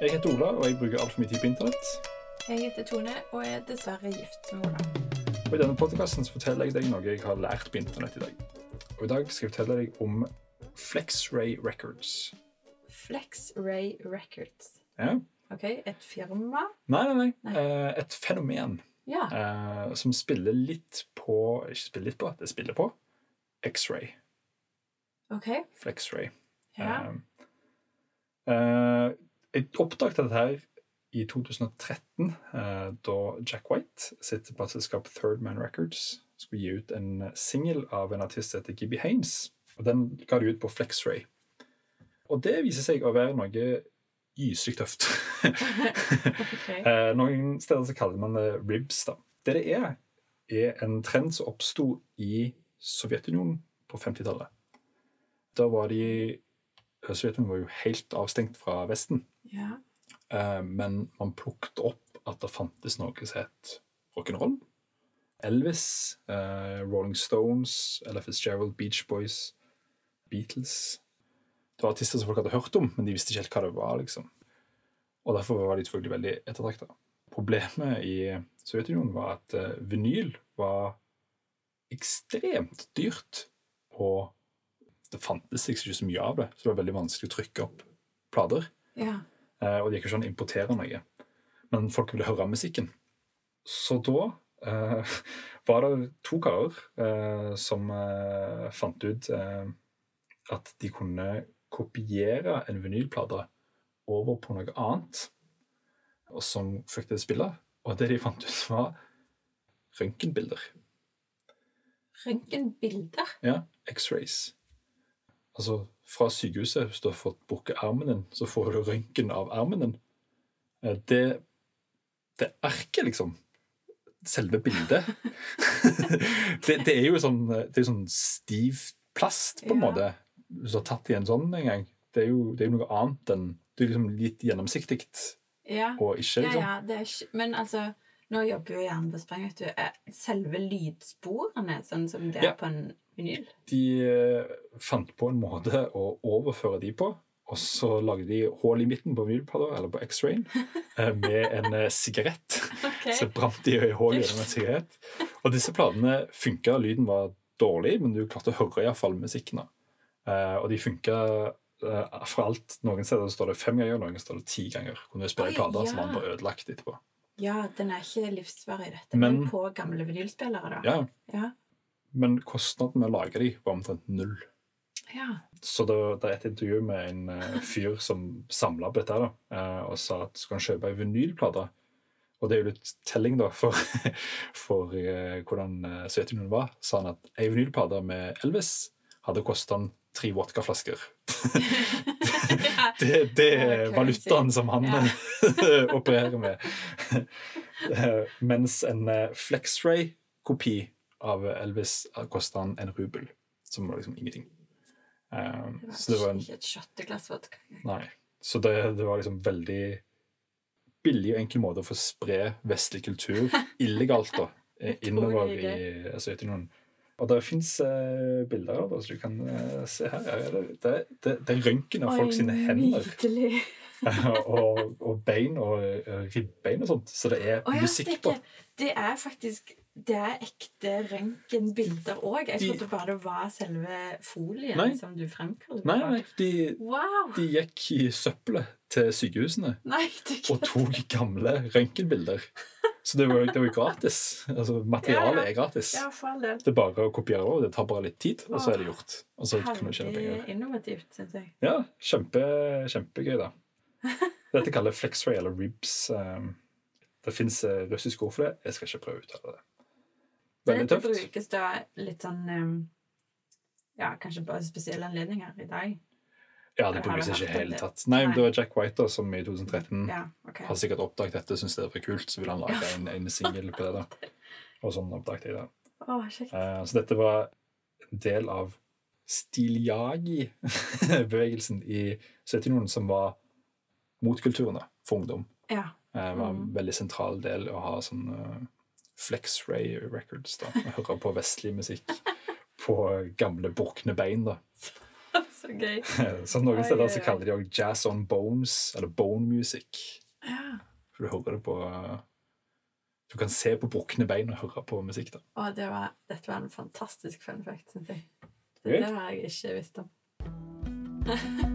Jeg heter Ola, og jeg bruker altfor mye tid på internett. Jeg heter Tone og er dessverre gift med Ola. Og I denne podkasten forteller jeg deg noe jeg har lært på internett i dag. Og I dag skal jeg fortelle deg om FlexRay Records. FlexRay Records. Ja. OK, et firma? Nei, nei, nei. Nei. Eh, Et fenomen Ja. eh, som spiller litt på Ikke spiller litt på, det spiller på X-ray. OK. FlexRay. Ja. Eh, eh, jeg oppdaget dette her i 2013, eh, da Jack White sitt plateselskap Third Man Records skulle gi ut en singel av en artist som heter Gibby Haynes. Og Den ga de ut på FlexRay. Og det viser seg å være noe gyselig tøft. OK. Eh, Noen steder så kaller man det ribs. da. Det det er, er en trend som oppsto i Sovjetunionen på 50-tallet. Da var de Sovjetunionen var jo helt avstengt fra Vesten, Ja. eh, men man plukket opp at det fantes noe som het rock'n'roll. Elvis, eh, Rolling Stones, Ella Fitzgerald, Beach Boys, Beatles. Det var artister som folk hadde hørt om, men de visste ikke helt hva det var. liksom. Og derfor var de selvfølgelig veldig ettertrakta. Problemet i Sovjetunionen var at eh, vinyl var ekstremt dyrt, og det fantes liksom ikke så mye av det, så det var veldig vanskelig å trykke opp plater. ja. Eh, og det gikk ikke an å importere noe. Men folk ville høre musikken. Så da eh, var det to karer eh, som eh, fant ut eh, at de kunne kopiere en vinylplate over på noe annet, og som fikk det til å spille. Og det de fant ut, var røntgenbilder. Røntgenbilder? Ja, X-rays. Altså fra sykehuset, hvis du har fått brukket armen din, så får du røntgen av armen din. det Det, det arket, liksom. Selve bildet. det, det er jo sånn, det er sånn stiv plast, på en Ja. måte. Hvis du har tatt i en sånn en gang. Det er jo, det er noe annet enn Det er liksom litt gjennomsiktig Ja. og ikke, Ja, liksom. ja, det er ikke Men altså, nå jobber jo hjernen på spreng, selve lydsporene sånn som det er Ja. på en vinyl? De eh, fant på en måte å overføre de på, og så lagde de hull i midten på vinylplata, eller på X-rayen, eh, med en eh, sigarett. okay. Så brant de hull gjennom en sigarett. Og disse platene funka, lyden var dårlig, men du klarte å høre iallfall musikken. Uh, og de funka fra alt. Noen steder står det fem ganger, noen står det ti ganger. Kunne du spille plater, ja. var den ødelagt etterpå. Ja, den er ikke livsvarig, dette. Men- Men, på gamle vinylspillere, da? Ja, Ja. Men kostnaden med å lage de var omtrent null. ja. Så det, det er et intervju med en eh, fyr som samla på dette da, eh, og sa at skal han kjøpe ei vinylplate Og det er jo litt telling, da, for, for eh, hvordan Sovjetunionen var. Sa han at ei vinylplate med Elvis hadde kosta han tre vodkaflasker. det, det er valutaen som han opererer med. Eh, Mens en eh, FlexRay-kopi av Elvis kosta han en rubel, som var liksom ingenting. Um, Det var, så det var en ikke et shotteglass vodka. Nei. Så det, det var liksom veldig billig og enkel måte å få spre vestlig kultur illegalt da, eh, innover i i altså, Sovjetunionen. Og det fins eh, bilder av det, så du kan eh, se her. Ja, det, det, det, er røntgen av folk sine hender og, og bein og eh, ribbein og sånt. Så det er ja, musikk på. Det er faktisk det er ekte røntgenbilder òg. Jeg De- trodde bare det var selve folien Nei. som du fremkalte. Nei, nei, de, Wow! de gikk i søppelet til sykehusene Nei, og tok gamle røntgenbilder. Så det var, det var jo gratis. Altså, materialet Ja, ja. er gratis. Ja, for all del. Det er bare å kopiere over. Det tar bare litt tid, og så er det gjort. Og så kan du tjene penger. innovativt, syns jeg. Ja, kjempe, kjempegøy, da. Dette kaller flexray eller ribs. Um, det fins russisk ord for det. Jeg skal ikke prøve å uttale det. Veldig Dette Det brukes da litt sånn um, Ja, kanskje bare spesielle anledninger i dag. Ja, det brukes ikke i det hele tatt. Nei. det var Jack White da, som i 2013 Ja, ok. har sikkert oppdaget dette, syntes det var kult, så ville han lage en, en singel på det. da. Og sånn oppdaget jeg det. Oh. Eh, så dette var en del av Stiljagi-bevegelsen i Sovjetunionen, som var motkulturene for ungdom. Ja. Det var en Mm. veldig sentral del å ha sånn uh, Flex-Ray Records. da, Høre på vestlig musikk på gamle, brukne bein. da. Så gøy. Så noen steder så kaller de òg jazz on bones, eller bone music. Ja. For du hører det på Du kan se på brukne bein og høre på musikk. da. Å, det var, dette var en fantastisk fun fact, syns jeg. Det, Det har jeg ikke visst om.